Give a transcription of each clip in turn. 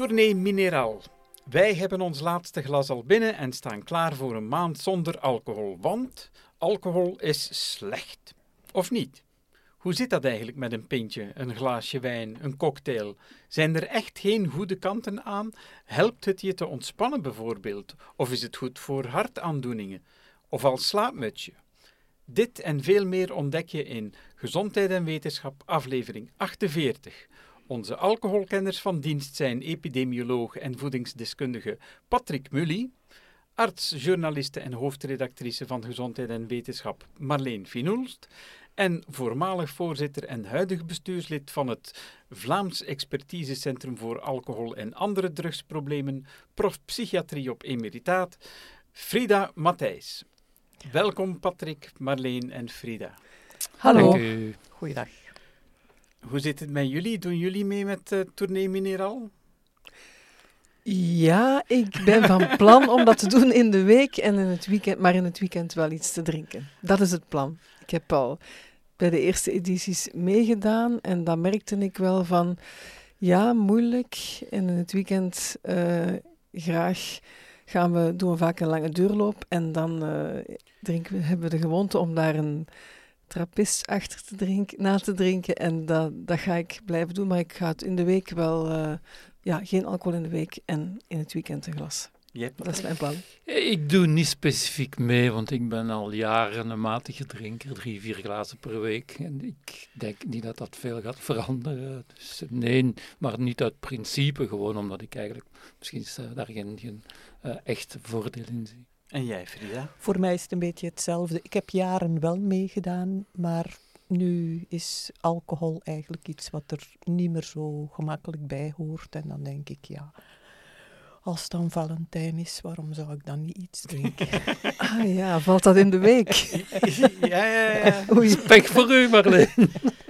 Tournee Mineraal. Wij hebben ons laatste glas al binnen en staan klaar voor een maand zonder alcohol. Want alcohol is slecht. Of niet? Hoe zit dat eigenlijk met een pintje, een glaasje wijn, een cocktail? Zijn er echt geen goede kanten aan? Helpt het je te ontspannen bijvoorbeeld? Of is het goed voor hartaandoeningen? Of als slaapmutsje? Dit en veel meer ontdek je in Gezondheid en Wetenschap, aflevering 48. Onze alcoholkenners van dienst zijn epidemioloog en voedingsdeskundige Patrick Mully, arts, journaliste en hoofdredactrice van Gezondheid en Wetenschap Marleen Finoelst en voormalig voorzitter en huidig bestuurslid van het Vlaams Expertisecentrum voor Alcohol en Andere Drugsproblemen, prof psychiatrie op emeritaat, Frida Matthijs. Welkom Patrick, Marleen en Frida. Hallo. Goeiedag. Hoe zit het met jullie? Doen jullie mee met uh, Tournee Mineraal? Ja, ik ben van plan om dat te doen in de week en in het weekend, maar in het weekend wel iets te drinken. Dat is het plan. Ik heb al bij de eerste edities meegedaan en dan merkte ik wel van, ja, moeilijk. En in het weekend uh, graag gaan we, doen we vaak een lange duurloop en dan uh, drinken we, hebben we de gewoonte om daar een trappist achter te drinken, na te drinken. En dat, dat ga ik blijven doen, maar ik ga het in de week wel, uh, ja, geen alcohol in de week en in het weekend een glas. Yep. Dat is mijn plan. Ik doe niet specifiek mee, want ik ben al jaren een matige drinker, drie, vier glazen per week. En ik denk niet dat dat veel gaat veranderen. Dus nee, maar niet uit principe, gewoon omdat ik eigenlijk misschien daar geen, geen uh, echt voordeel in zie. En jij, Frida? Voor mij is het een beetje hetzelfde. Ik heb jaren wel meegedaan, maar nu is alcohol eigenlijk iets wat er niet meer zo gemakkelijk bij hoort. En dan denk ik, ja, als het dan Valentijn is, waarom zou ik dan niet iets drinken? ah ja, valt dat in de week? ja, ja, ja. Oei. Spek voor u, Marleen.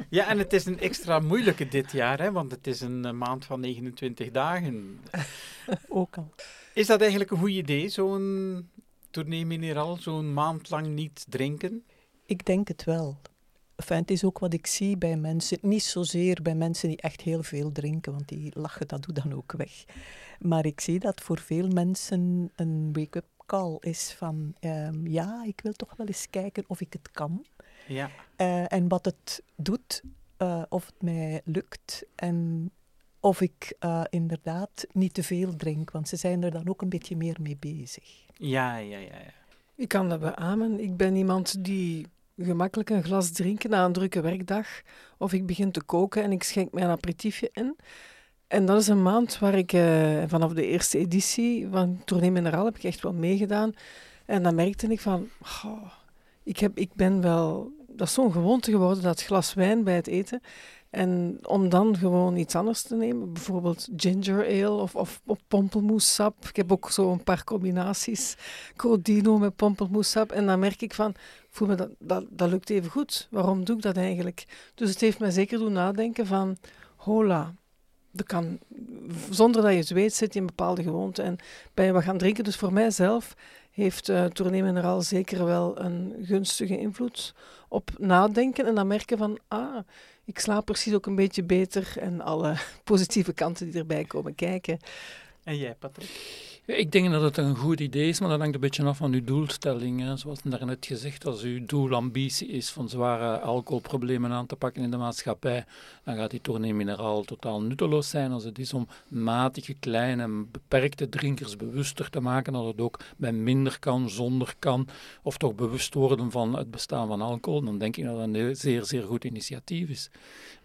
Ja, en het is een extra moeilijke dit jaar, hè, want het is een maand van 29 dagen. Ook al. Is dat eigenlijk een goed idee, zo'n tournee mineraal, zo'n maand lang niet drinken? Ik denk het wel. Enfin, het is ook wat ik zie bij mensen, niet zozeer bij mensen die echt heel veel drinken, want die lachen dat doet dan ook weg. Maar ik zie dat voor veel mensen een wake-up call is van um, ja, ik wil toch wel eens kijken of ik het kan. Ja. Uh, en wat het doet, uh, of het mij lukt en of ik uh, inderdaad niet te veel drink, want ze zijn er dan ook een beetje meer mee bezig. Ja, ja, ja. ja. Ik kan dat beamen. Ik ben iemand die gemakkelijk een glas drinken na een drukke werkdag. Of ik begin te koken en ik schenk mij een aperitiefje in. En dat is een maand waar ik uh, vanaf de eerste editie van Tournee Mineraal heb ik echt wel meegedaan. En dan merkte ik van, oh, ik, heb, ik ben wel, dat is zo'n gewoonte geworden, dat glas wijn bij het eten. En om dan gewoon iets anders te nemen, bijvoorbeeld ginger ale of, of, of. Ik heb ook zo een paar combinaties, crodino met pompelmoessap. En dan merk ik van, voel me dat, dat, dat lukt even goed. Waarom doe ik dat eigenlijk? Dus het heeft mij zeker doen nadenken van, hola, dat kan, zonder dat je het weet, zit je in bepaalde gewoonten en ben je wat gaan drinken. Dus voor mijzelf heeft uh, Tournee Mineraal zeker wel een gunstige invloed op nadenken en dan merken van, ah, ik slaap precies ook een beetje beter en alle positieve kanten die erbij komen kijken. En jij, Patrick? Ik denk dat het een goed idee is, maar dat hangt een beetje af van uw doelstelling. Hè. Zoals daarnet gezegd, als uw doelambitie is van zware alcoholproblemen aan te pakken in de maatschappij, dan gaat die tournee mineraal totaal nutteloos zijn. Als het is om matige, kleine, beperkte drinkers bewuster te maken dat het ook bij minder kan, zonder kan, of toch bewust worden van het bestaan van alcohol, dan denk ik dat dat een zeer, zeer goed initiatief is.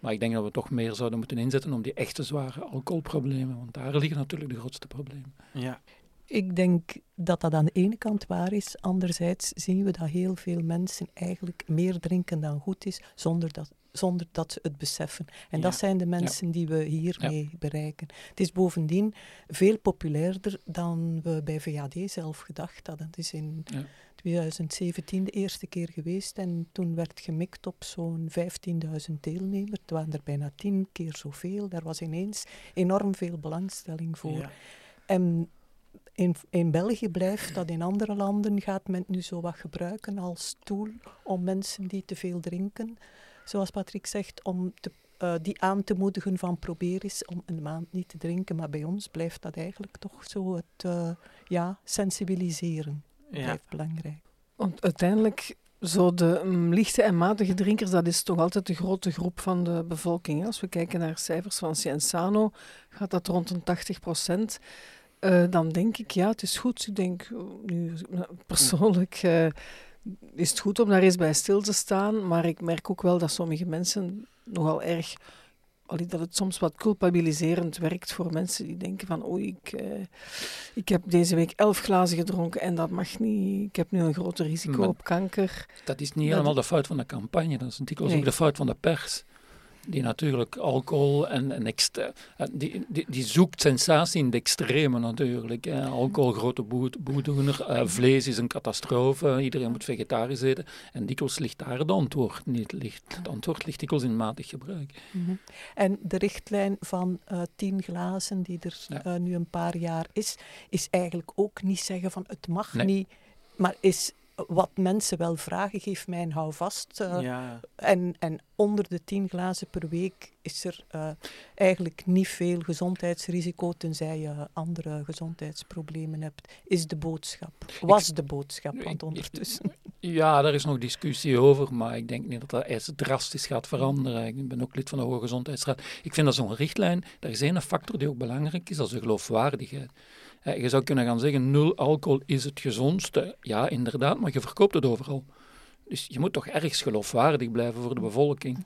Maar ik denk dat we toch meer zouden moeten inzetten om die echte zware alcoholproblemen, want daar liggen natuurlijk de grootste problemen. Ja. Ik denk dat dat aan de ene kant waar is. Anderzijds zien we dat heel veel mensen eigenlijk meer drinken dan goed is, zonder dat, zonder dat ze het beseffen. En Ja. dat zijn de mensen die we hiermee bereiken. Het is bovendien veel populairder dan we bij VAD zelf gedacht hadden. Het is in Ja. 2017 de eerste keer geweest en toen werd gemikt op zo'n 15.000 deelnemers. Het waren er bijna tien keer zoveel. Daar was ineens enorm veel belangstelling voor. En in, in België blijft dat, in andere landen gaat men het nu zo wat gebruiken als tool om mensen die te veel drinken, zoals Patrick zegt, om te, uh, die aan te moedigen van probeer eens om een maand niet te drinken. Maar bij ons blijft dat eigenlijk toch zo het uh, ja, sensibiliseren. Ja. Blijft belangrijk. Want uiteindelijk, zo de um, lichte en matige drinkers, dat is toch altijd de grote groep van de bevolking. Als we kijken naar cijfers van Cienzano, gaat dat rond een 80 procent. Uh, dan denk ik, ja, het is goed. Ik denk, nu persoonlijk is het goed om daar eens bij stil te staan. Maar ik merk ook wel dat sommige mensen nogal erg. Dat het soms wat culpabiliserend werkt voor mensen die denken van oei, ik, eh, ik heb deze week elf glazen gedronken en dat mag niet. Ik heb nu een groter risico op kanker. Dat is niet helemaal de fout van de campagne, dat is natuurlijk nee. ook de fout van de pers die natuurlijk alcohol en, en die, die, die, zoekt sensatie in de extreme natuurlijk. Hè. Alcohol, grote boedoener, uh, vlees is een catastrofe, iedereen moet vegetarisch eten. En dikwijls ligt daar het antwoord niet. Ligt, het antwoord ligt dikwijls in matig gebruik. Mm -hmm. En de richtlijn van uh, tien glazen, die er ja. uh, nu een paar jaar is, is eigenlijk ook niet zeggen van het mag nee. niet, maar is wat mensen wel vragen, geef mij een houvast. Uh, ja. en, en onder de tien glazen per week is er uh, eigenlijk niet veel gezondheidsrisico, tenzij je andere gezondheidsproblemen hebt, is de boodschap. Was de boodschap, want ondertussen. Ja, daar is nog discussie over, maar ik denk niet dat dat eens drastisch gaat veranderen. Ik ben ook lid van de Hoge Gezondheidsraad. Ik vind dat zo'n richtlijn, daar is één factor die ook belangrijk is, dat is de geloofwaardigheid. Je zou kunnen gaan zeggen, nul alcohol is het gezondste. Ja, inderdaad, maar je verkoopt het overal. Dus je moet toch ergens geloofwaardig blijven voor de bevolking.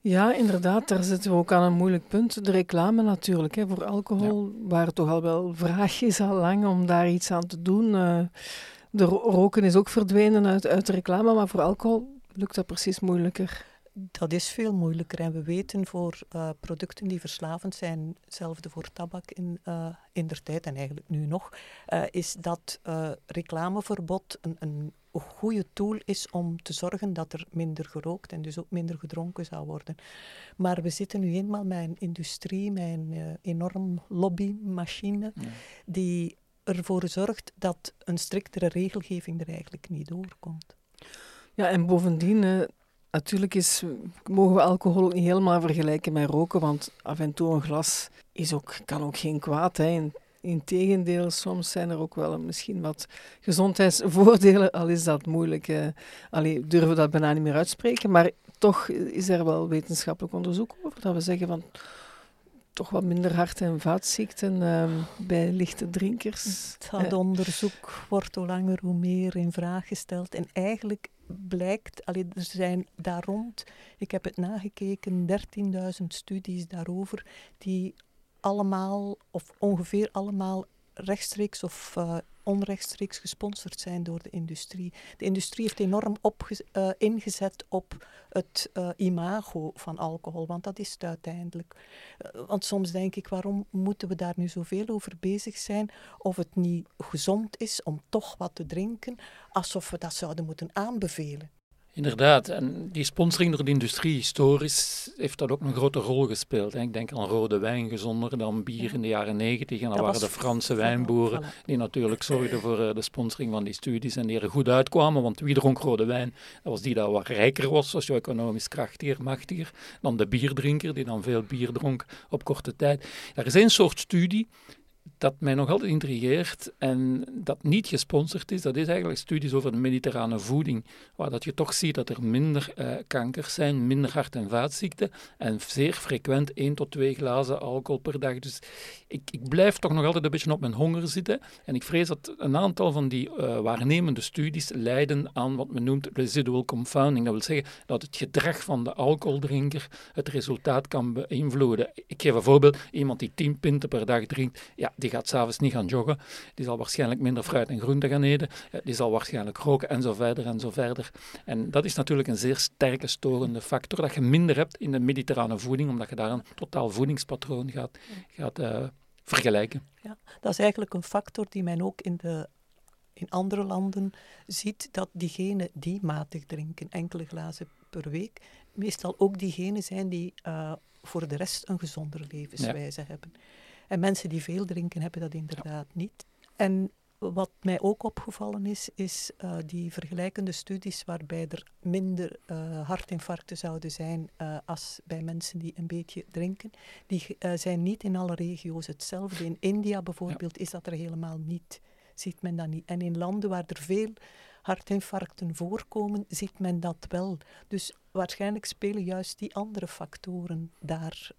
Ja, inderdaad, daar zitten we ook aan een moeilijk punt. De reclame natuurlijk, hè, voor alcohol, ja. waar toch al wel vraag is al lang om daar iets aan te doen. Uh, de roken is ook verdwenen uit, uit de reclame, maar voor alcohol lukt dat precies moeilijker. Dat is veel moeilijker. En we weten voor uh, producten die verslavend zijn, hetzelfde voor tabak in, uh, in der tijd en eigenlijk nu nog, uh, is dat reclameverbod een, een goede tool is om te zorgen dat er minder gerookt en dus ook minder gedronken zou worden. Maar we zitten nu eenmaal met een industrie, met een enorm lobbymachine, ja. die ervoor zorgt dat een striktere regelgeving er eigenlijk niet doorkomt. Ja, en bovendien, Natuurlijk is, mogen we alcohol ook niet helemaal vergelijken met roken, want af en toe een glas is ook, kan ook geen kwaad. Hè. Integendeel, soms zijn er ook wel misschien wat gezondheidsvoordelen, al is dat moeilijk. Eh, allee, durven we dat bijna niet meer uitspreken, maar toch is er wel wetenschappelijk onderzoek over dat we zeggen van toch wat minder hart- en vaatziekten uh, bij lichte drinkers. Dat eh, onderzoek wordt hoe langer hoe meer in vraag gesteld en eigenlijk blijkt, allee, er zijn daar rond, ik heb het nagekeken, 13.000 studies daarover, die allemaal, of ongeveer allemaal, rechtstreeks of uh, onrechtstreeks gesponsord zijn door de industrie. De industrie heeft enorm uh, ingezet op het uh, imago van alcohol, want dat is het uiteindelijk. want soms denk ik, waarom moeten we daar nu zoveel over bezig zijn? Of het niet gezond is om toch wat te drinken, alsof we dat zouden moeten aanbevelen. Inderdaad, en die sponsoring door de industrie historisch heeft dat ook een grote rol gespeeld. Ik denk aan rode wijn gezonder dan bier in de jaren negentig. En dan dat waren de Franse wijnboeren die natuurlijk zorgden voor eh, de sponsoring van die studies en die er goed uitkwamen. Want wie dronk rode wijn? Dat was die dat wat rijker was, socio-economisch krachtiger, machtiger, dan de bierdrinker die dan veel bier dronk op korte tijd. Er is een soort studie dat mij nog altijd intrigeert en dat niet gesponsord is, dat is eigenlijk studies over de mediterrane voeding, waar dat je toch ziet dat er minder uh, kankers zijn, minder hart- en vaatziekten en zeer frequent 1 tot 2 glazen alcohol per dag. Dus ik, ik, blijf toch nog altijd een beetje op mijn honger zitten en ik vrees dat een aantal van die uh, waarnemende studies leiden aan wat men noemt residual confounding. Dat wil zeggen dat het gedrag van de alcoholdrinker het resultaat kan beïnvloeden. Ik geef een voorbeeld, iemand die 10 pinten per dag drinkt, ja, die gaat s'avonds niet gaan joggen, die zal waarschijnlijk minder fruit en groente gaan eten, die zal waarschijnlijk roken en zo verder en zo verder. En dat is natuurlijk een zeer sterke storende factor, dat je minder hebt in de mediterrane voeding, omdat je daar een totaal voedingspatroon gaat, gaat uh, vergelijken. Ja, dat is eigenlijk een factor die men ook in de in andere landen ziet dat diegenen die matig drinken, enkele glazen per week, meestal ook diegenen zijn die uh, voor de rest een gezondere levenswijze ja. hebben. En mensen die veel drinken hebben dat inderdaad niet. En wat mij ook opgevallen is, is uh, die vergelijkende studies waarbij er minder uh, hartinfarcten zouden zijn uh, als bij mensen die een beetje drinken. Die zijn niet in alle regio's hetzelfde. In India bijvoorbeeld ja. is dat er helemaal niet. Ziet men dat niet. En in landen waar er veel hartinfarcten voorkomen, ziet men dat wel. Dus waarschijnlijk spelen juist die andere factoren daar.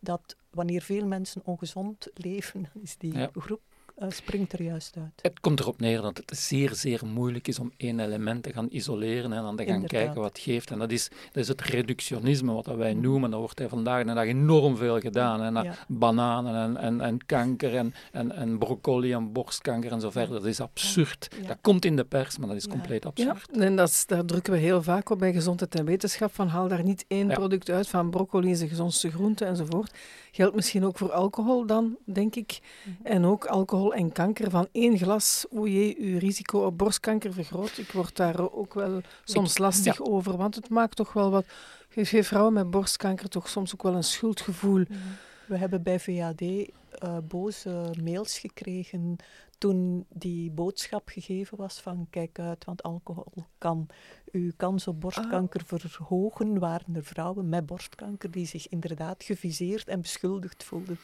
dat wanneer veel mensen ongezond leven, dan is die ja. groep springt er juist uit. Het komt erop neer dat het zeer, zeer moeilijk is om één element te gaan isoleren en dan te gaan kijken wat het geeft. En dat is, dat is het reductionisme, wat wij mm. noemen. Daar wordt vandaag de dag enorm veel gedaan. En ja. Bananen en, en, en kanker en, en, en broccoli en borstkanker en zo verder. Dat is absurd. Dat komt in de pers, maar dat is compleet absurd. Ja, en dat daar drukken we heel vaak op bij gezondheid en wetenschap. Van haal daar niet één product uit van broccoli is de gezondste groente enzovoort. Geldt misschien ook voor alcohol dan, denk ik. Mhm. En ook alcohol en kanker. Van één glas, o jee, uw risico op borstkanker vergroot. Ik word daar ook wel soms lastig over, want het maakt toch wel wat... Geeft vrouwen met borstkanker toch soms ook wel een schuldgevoel. Mhm. We hebben bij VAD uh, eh, boze mails gekregen toen die boodschap gegeven was van kijk uit, want alcohol kan uw kans op borstkanker ah. verhogen, waren er vrouwen met borstkanker die zich inderdaad geviseerd en beschuldigd voelden.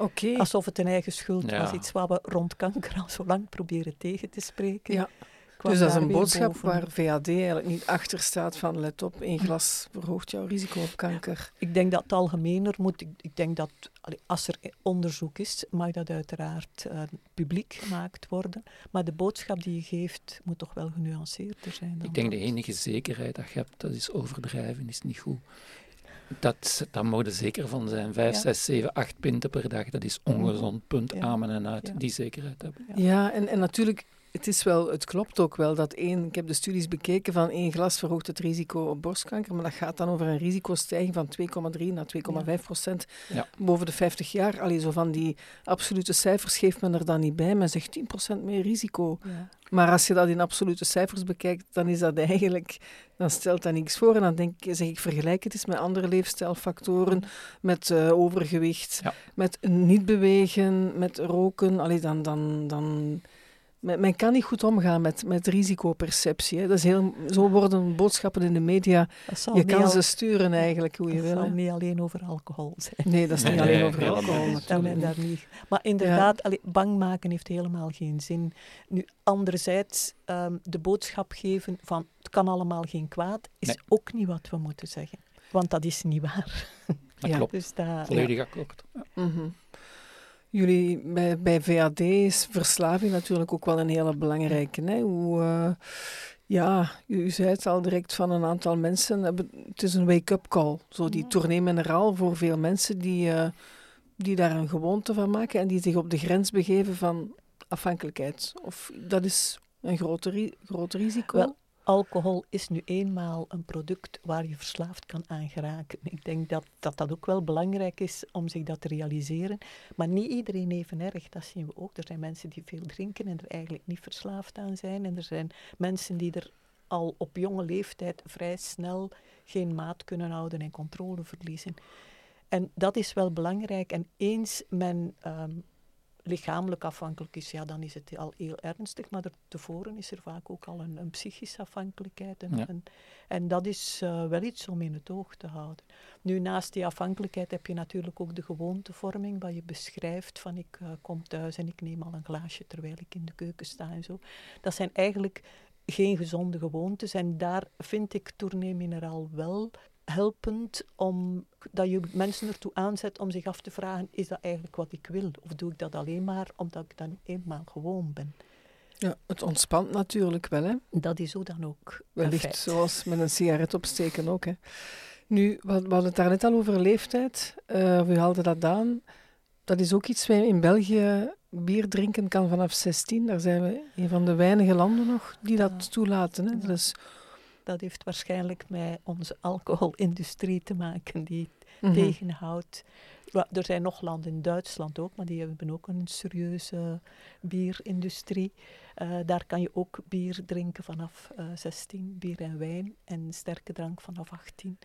Okay. Alsof het een eigen schuld was. Iets wat we rond kanker al zo lang proberen tegen te spreken. Ja. Dus dat is een boodschap waar VAD eigenlijk niet achter staat van let op, één glas verhoogt jouw risico op kanker. Ik denk dat het algemener moet. Ik, ik denk dat als er onderzoek is, mag dat uiteraard uh, publiek gemaakt worden. Maar de boodschap die je geeft moet toch wel genuanceerder zijn. ik denk de enige zekerheid dat je hebt, dat is overdrijven, is niet goed. Dat, daar mogen zeker van zijn. 5, 6, 7, 8 pinten per dag, dat is ongezond. Punt, amen en uit. Die zekerheid hebben. Ja, en, en natuurlijk het, is wel, het klopt ook wel dat één, ik heb de studies bekeken, van één glas verhoogt het risico op borstkanker, maar dat gaat dan over een risicostijging van 2,3 naar 2,5 procent boven de 50 jaar. Allee, zo van die absolute cijfers geeft men er dan niet bij, men zegt 10 procent meer risico. Ja. Maar als je dat in absolute cijfers bekijkt, dan is dat eigenlijk, dan stelt dat niks voor. En dan denk ik, zeg ik, vergelijk het eens met andere leefstijlfactoren, met uh, overgewicht, met niet bewegen, met roken. Allee, dan, dan, dan men, kan niet goed omgaan met, met risicoperceptie. Hè. Dat is heel, zo worden boodschappen in de media. Je kan ze sturen eigenlijk hoe je wil. Het zal niet alleen over alcohol zijn. Nee, dat is niet alleen over alcohol. Natuurlijk. Daar niet. Maar inderdaad, ja. bang maken heeft helemaal geen zin. Nu, anderzijds, um, de boodschap geven van het kan allemaal geen kwaad, is ook niet wat we moeten zeggen. Want dat is niet waar. Dat ja. klopt. Dus dat, Volledig ja. akkoord. Ja. Mm -hmm. Jullie, bij, bij VAD is verslaving natuurlijk ook wel een hele belangrijke. Hè? Hoe, uh, ja, u, zei het al direct van een aantal mensen. Het is een wake-up call. Zo die ja. tournee mineraal voor veel mensen die, uh, die daar een gewoonte van maken en die zich op de grens begeven van afhankelijkheid. Of dat is een groot, groot risico. Wel, alcohol is nu eenmaal een product waar je verslaafd kan aan geraken. Ik denk dat, dat dat ook wel belangrijk is om zich dat te realiseren. Maar niet iedereen even erg, dat zien we ook. Er zijn mensen die veel drinken en er eigenlijk niet verslaafd aan zijn. En er zijn mensen die er al op jonge leeftijd vrij snel geen maat kunnen houden en controle verliezen. En dat is wel belangrijk. En eens men um, lichamelijk afhankelijk is, ja, dan is het al heel ernstig. Maar er, tevoren is er vaak ook al een, een psychische afhankelijkheid. En, en dat is uh, wel iets om in het oog te houden. Nu, naast die afhankelijkheid heb je natuurlijk ook de gewoontevorming, wat je beschrijft van ik uh, kom thuis en ik neem al een glaasje terwijl ik in de keuken sta en zo. Dat zijn eigenlijk geen gezonde gewoontes en daar vind ik Tournee Mineraal wel helpend om dat je mensen ertoe aanzet om zich af te vragen: is dat eigenlijk wat ik wil? Of doe ik dat alleen maar omdat ik dan eenmaal gewoon ben? Ja, het ontspant natuurlijk wel, hè? Dat is zo dan ook. Wellicht zoals met een sigaret opsteken ook, hè? Nu, we hadden het daar net al over leeftijd. Uh, we haalden dat aan. Dat is ook iets wij in België bier drinken kan vanaf 16. Daar zijn we een van de weinige landen nog die dat toelaten. Hè? Dat is dat heeft waarschijnlijk met onze alcoholindustrie te maken, die mm tegenhoudt. Er zijn nog landen in Duitsland ook, maar die hebben ook een serieuze bierindustrie. Uh, daar kan je ook bier drinken vanaf uh, eh, 16, bier en wijn, en sterke drank vanaf 18.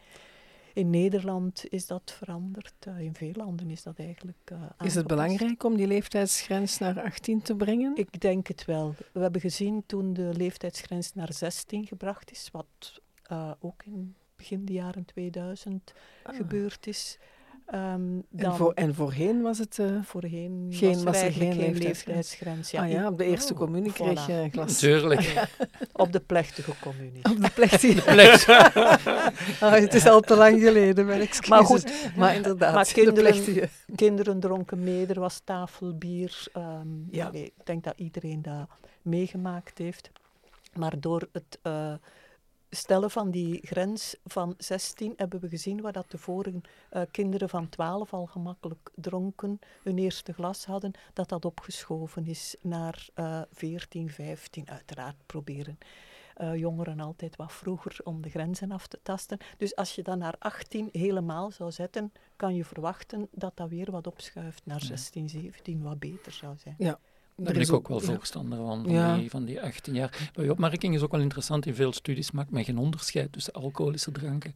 In Nederland is dat veranderd. Uh, in veel landen is dat eigenlijk. Uh, is het belangrijk om die leeftijdsgrens naar 18 te brengen? Ik denk het wel. We hebben gezien toen de leeftijdsgrens naar 16 gebracht is, wat uh, ook in begin de jaren 2000 ah. gebeurd is. Um, dan, en, voor, en, voorheen was het uh, voorheen geen, was, er geen, geen leeftijdsgrens. Ja, ah ja, op de eerste oh, communie voilà. kreeg je glas. Natuurlijk. op de plechtige communie. Op de plechtige. ah, het is al te lang geleden, mijn excuses. Maar goed, maar inderdaad, maar kinderen, kinderen dronken mee, er was tafelbier. Um, ja. ik denk dat iedereen dat meegemaakt heeft. Maar door het... Uh, stellen van die grens van 16 hebben we gezien waar dat tevoren uh, kinderen van 12 al gemakkelijk dronken, hun eerste glas hadden, dat dat opgeschoven is naar uh, 14, 15. Uiteraard proberen uh, jongeren altijd wat vroeger om de grenzen af te tasten. Dus als je dan naar 18 helemaal zou zetten, kan je verwachten dat dat weer wat opschuift naar 16, 17, wat beter zou zijn. Ja. Daar ben ik ook wel voorstander van, van, die, van die 18 jaar. Maar je opmerking is ook wel interessant. In veel studies maakt men geen onderscheid tussen alcoholische dranken.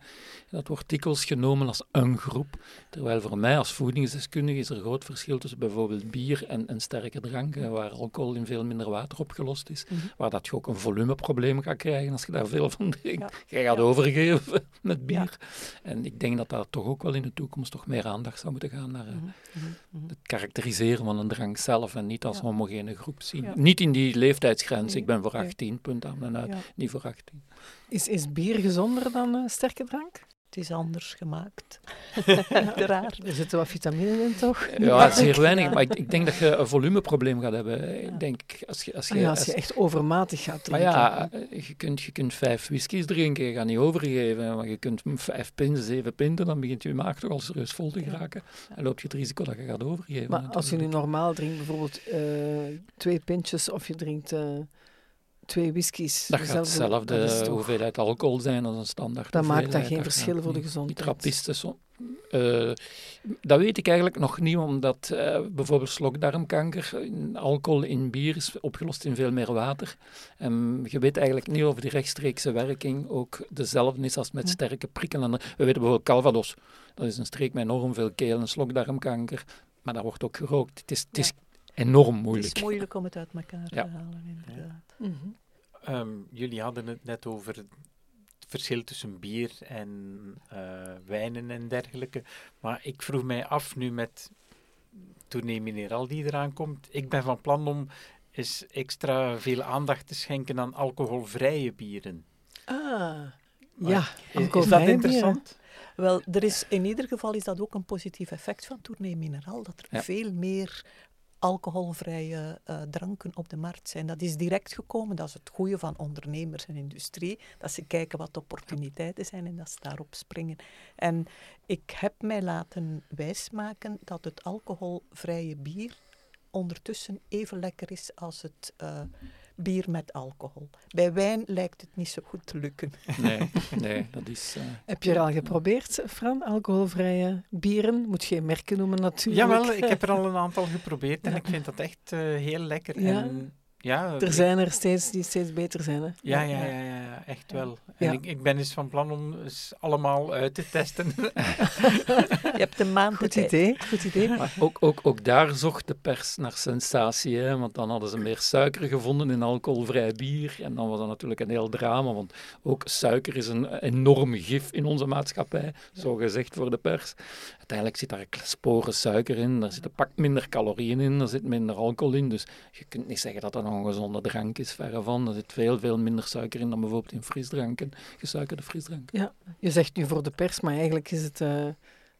Dat wordt dikwijls genomen als een groep. Terwijl voor mij als voedingsdeskundige is er een groot verschil tussen bijvoorbeeld bier en, en sterke dranken, waar alcohol in veel minder water opgelost is. Mhm. Waar dat je ook een volumeprobleem gaat krijgen als je daar veel van drinkt. Je gaat overgeven met bier. En ik denk dat daar toch ook wel in de toekomst toch meer aandacht zou moeten gaan naar uh, het karakteriseren van een drank zelf en niet als homogeen homogene groep zien. Niet in die leeftijdsgrens. Ik ben voor 18, punt aan en uit. Niet voor 18. Is, is bier gezonder dan uh, sterke drank? Het is anders gemaakt. Uiteraard. Er zitten wat vitaminen in, toch? Ja, zeer weinig. Maar ik, ik, denk dat je een volumeprobleem gaat hebben. Ik denk, als je, als je, ah ja, als je echt overmatig gaat drinken. Maar ja, je kunt, je kunt vijf whiskies drinken, je gaat niet overgeven. Maar je kunt vijf pinten, zeven pinten, dan begint je maag toch al serieus vol te geraken. En loop je het risico dat je gaat overgeven. Maar als je nu normaal drinkt, bijvoorbeeld uh, twee pintjes, of je drinkt... Uh, twee whiskies. Dat gaat hetzelfde hoeveelheid alcohol zijn als een standaard Dat maakt dat geen verschil voor de gezondheid. Die trappisten, uh, dat weet ik eigenlijk nog niet, omdat uh, bijvoorbeeld slokdarmkanker, alcohol in bier is opgelost in veel meer water. En je weet eigenlijk niet of die rechtstreekse werking ook dezelfde is als met sterke prikkelen. We weten bijvoorbeeld Calvados, dat is een streek met enorm veel keel- en slokdarmkanker, maar daar wordt ook gerookt. Het is, het is enorm moeilijk. Het is moeilijk om het uit elkaar te halen, inderdaad. Ja. Mhm. Ehm, jullie hadden het net over het verschil tussen bier en uh, wijnen en dergelijke. Maar ik vroeg mij af, nu met Tournee Mineral die eraan komt, ik ben van plan om eens extra veel aandacht te schenken aan alcoholvrije bieren. Ah, ja. Is, is dat interessant? Wel, er is, in ieder geval is dat ook een positief effect van Tournee Mineral, dat er veel meer alcoholvrije uh, dranken op de markt zijn. Dat is direct gekomen, dat is het goede van ondernemers en industrie, dat ze kijken wat opportuniteiten zijn en dat ze daarop springen. En ik heb mij laten wijsmaken dat het alcoholvrije bier ondertussen even lekker is als het uh, bier met alcohol. Bij wijn lijkt het niet zo goed te lukken. Nee, nee dat is... Uh... Heb je er al geprobeerd, Fran? Alcoholvrije bieren? Moet je geen merken noemen natuurlijk. Jawel, ik heb er al een aantal geprobeerd en ik vind dat echt uh, heel lekker. Ja. En ja, er zijn er steeds die steeds beter zijn. Hè? Ja, ja, ja, ja, echt wel. En ik, ik ben eens van plan om eens allemaal uit te testen. Je hebt een maand Goed idee. Goed idee. Maar ook, ook, ook daar zocht de pers naar sensatie, hè? want dan hadden ze meer suiker gevonden in alcoholvrij bier. En dan was dat natuurlijk een heel drama, want ook suiker is een enorm gif in onze maatschappij, zo gezegd voor de pers. Uiteindelijk zit daar sporen suiker in, er zitten pak minder calorieën in, er zit minder alcohol in. Dus je kunt niet zeggen dat dat een gezonde drank is, verre van. Er zit veel, veel minder suiker in dan bijvoorbeeld in frisdranken, gesuikerde frisdranken. Ja, je zegt nu voor de pers, maar eigenlijk is het, uh,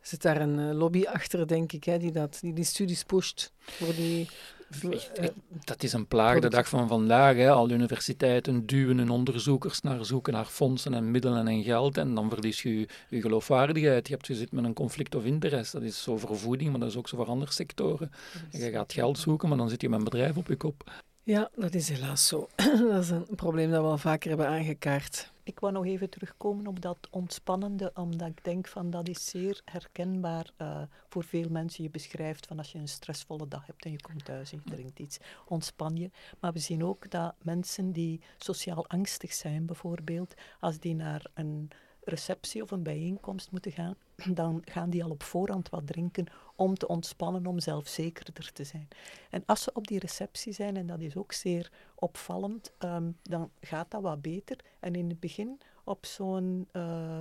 zit daar een uh, lobby achter, denk ik, hè, die, dat, die die studies pusht voor die eh, dat is een plaag de dag van vandaag. Hè. Al universiteiten duwen hun onderzoekers naar zoeken naar fondsen en middelen en geld. En dan verlies je je, geloofwaardigheid. Je, hebt, je zit met een conflict of interesse. Dat is zo voor voeding, maar dat is ook zo voor andere sectoren. je gaat geld zoeken, maar dan zit je met een bedrijf op je kop. Ja, dat is helaas zo. dat is een probleem dat we al vaker hebben aangekaart. Ik wou nog even terugkomen op dat ontspannende, omdat ik denk van dat is zeer herkenbaar uh, voor veel mensen. Je beschrijft van als je een stressvolle dag hebt en je komt thuis en je drinkt iets, ontspan je. Maar we zien ook dat mensen die sociaal angstig zijn bijvoorbeeld, als die naar een receptie of een bijeenkomst moeten gaan, dan gaan die al op voorhand wat drinken om te ontspannen, om zelfzekerder te zijn. En als ze op die receptie zijn, en dat is ook zeer opvallend, ehm, dan gaat dat wat beter. En in het begin op zo'n uh,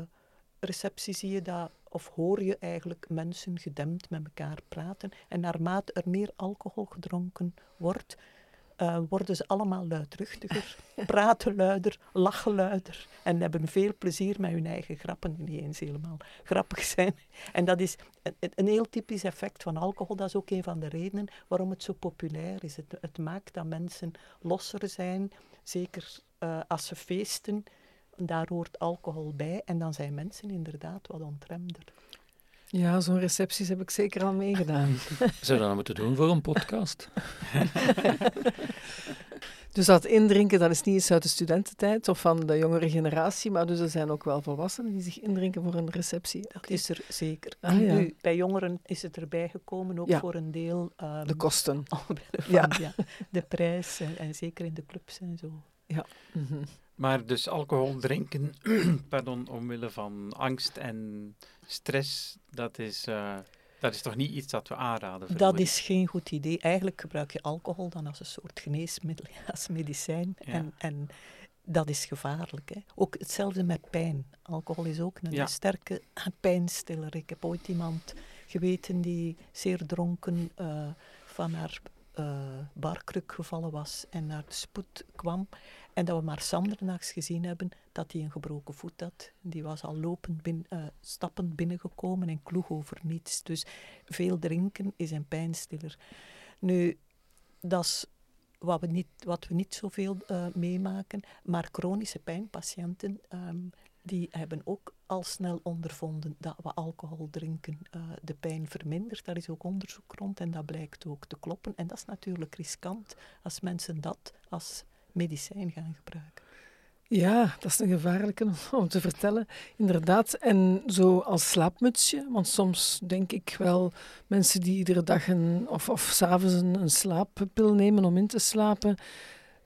receptie zie je dat, of hoor je eigenlijk mensen gedempt met elkaar praten. En naarmate er meer alcohol gedronken wordt, uh, worden ze allemaal luidruchtiger, praten luider, lachen luider en hebben veel plezier met hun eigen grappen, die niet eens helemaal grappig zijn. En dat is een, heel typisch effect van alcohol. Dat is ook een van de redenen waarom het zo populair is. Het, maakt dat mensen losser zijn, zeker uh, als ze feesten. Daar hoort alcohol bij en dan zijn mensen inderdaad wat ontremder. Ja, zo'n recepties heb ik zeker al meegedaan. Zou dat moeten doen voor een podcast? dus dat indrinken, dat is niet eens uit de studententijd of van de jongere generatie, maar dus er zijn ook wel volwassenen die zich indrinken voor een receptie. Dat is er zeker. Ah, ja. nu, bij jongeren is het erbij gekomen, ook voor een deel... Um, de kosten. ja. ja. De prijs en, en, zeker in de clubs en zo. Ja. Mm -hmm. Maar dus alcohol drinken, pardon, omwille van angst en stress, dat is, uh, dat is toch niet iets dat we aanraden? Dat is geen goed idee. Eigenlijk gebruik je alcohol dan als een soort geneesmiddel, als medicijn. En, en dat is gevaarlijk. Hè. Ook hetzelfde met pijn. Alcohol is ook een ja. sterke pijnstiller. Ik heb ooit iemand geweten die zeer dronken uh, van haar barkruk gevallen was en naar de spoed kwam. En dat we maar Sandernachts gezien hebben dat hij een gebroken voet had. Die was al lopend uh, stappend binnengekomen en kloeg over niets. Dus veel drinken is een pijnstiller. Nu, dat is wat we niet, wat we niet zoveel uh, meemaken. Maar chronische pijnpatiënten, um, die hebben ook al snel ondervonden dat we alcohol drinken uh, de pijn vermindert. Daar is ook onderzoek rond en dat blijkt ook te kloppen. En dat is natuurlijk riskant als mensen dat als medicijn gaan gebruiken. Ja, dat is een gevaarlijke om te vertellen. Inderdaad. En zo als slaapmutsje, want soms denk ik wel mensen die iedere dag een, of, of s'avonds een, een slaappil nemen om in te slapen,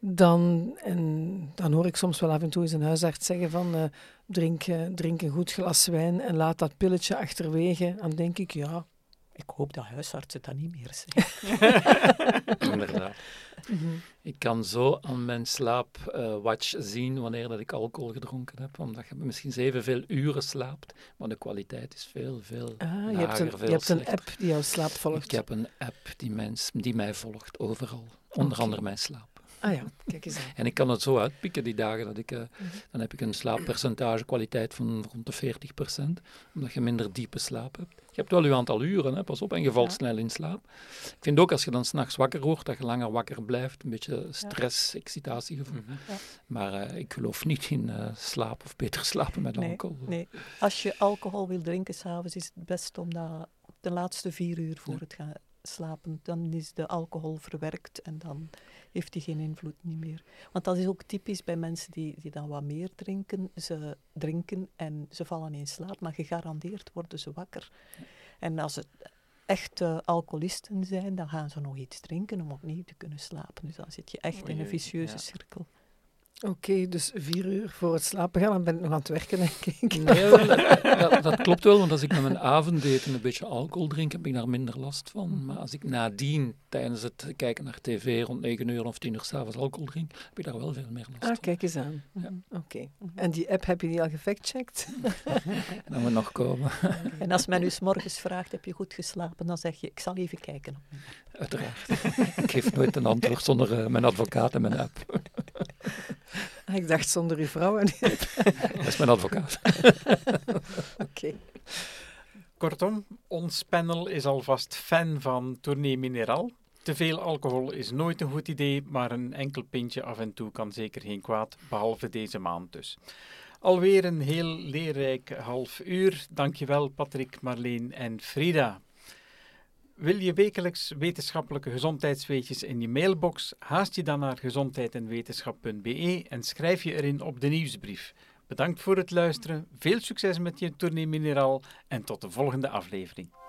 dan, en dan hoor ik soms wel af en toe eens een huisarts zeggen van uh, drink, uh, drink een goed glas wijn en laat dat pilletje achterwege. Dan denk ik, ja, ik hoop dat huisartsen dat niet meer zeggen. Inderdaad. Mhm. Ik kan zo aan mijn slaapwatch uh, zien wanneer dat ik alcohol gedronken heb, omdat je misschien zevenveel uren slaapt, maar de kwaliteit is veel, veel ah, lager, je hebt een, veel Je hebt een app die jouw slaap volgt. Ik heb een app die, mens, die mij volgt, overal. Onder andere mijn slaap. Ah ja, kijk eens aan. En ik kan het zo uitpikken die dagen dat ik, uh, dan heb ik een slaappercentage kwaliteit van rond de 40%, omdat je minder diepe slaap hebt. Je hebt wel je aantal uren, hè, pas op, en je valt snel in slaap. Ik vind ook als je dan s'nachts wakker wordt, dat je langer wakker blijft, een beetje stress, excitatiegevoel. Mm -hmm. Maar uh, ik geloof niet in uh, slaap of beter slapen met nee, alcohol. Nee, als je alcohol wil drinken s'avonds, is het best om dat de laatste vier uur voor het gaan slapen. Dan is de alcohol verwerkt en dan heeft die geen invloed niet meer. Want dat is ook typisch bij mensen die, die dan wat meer drinken. Ze drinken en ze vallen in slaap, maar gegarandeerd worden ze wakker. En als het echte alcoholisten zijn, dan gaan ze nog iets drinken om opnieuw te kunnen slapen. Dus dan zit je echt in een vicieuze cirkel. Oké, dus vier uur voor het slapen gaan, dan ben ik nog aan het werken, denk ik. Nee, dat, dat, klopt wel, want als ik met mijn avondeten een beetje alcohol drink, heb ik daar minder last van. Mhm. Maar als ik nadien, tijdens het kijken naar tv, rond 9 uur of 10 uur s'avonds alcohol drink, heb ik daar wel veel meer last ah, van. kijk eens aan. Ja. Mhm. Oké. Mhm. En die app, heb je die al gefactcheckt? dat moet nog komen. en als men u s morgens vraagt, heb je goed geslapen, dan zeg je, ik zal even kijken. Uiteraard. ik geef nooit een antwoord zonder uh, mijn advocaat en mijn app. Ik dacht zonder uw vrouw. Dat is mijn advocaat. Oké. Kortom, ons panel is alvast fan van Tournee Mineral. Te veel alcohol is nooit een goed idee, maar een enkel pintje af en toe kan zeker geen kwaad, behalve deze maand dus. Alweer een heel leerrijk half uur. Dankjewel Patrick, Marleen en Frida. Wil je wekelijks wetenschappelijke gezondheidsweetjes in je mailbox? Haast je dan naar gezondheidenwetenschap.be en schrijf je erin op de nieuwsbrief. Bedankt voor het luisteren, veel succes met je tournee mineraal en tot de volgende aflevering.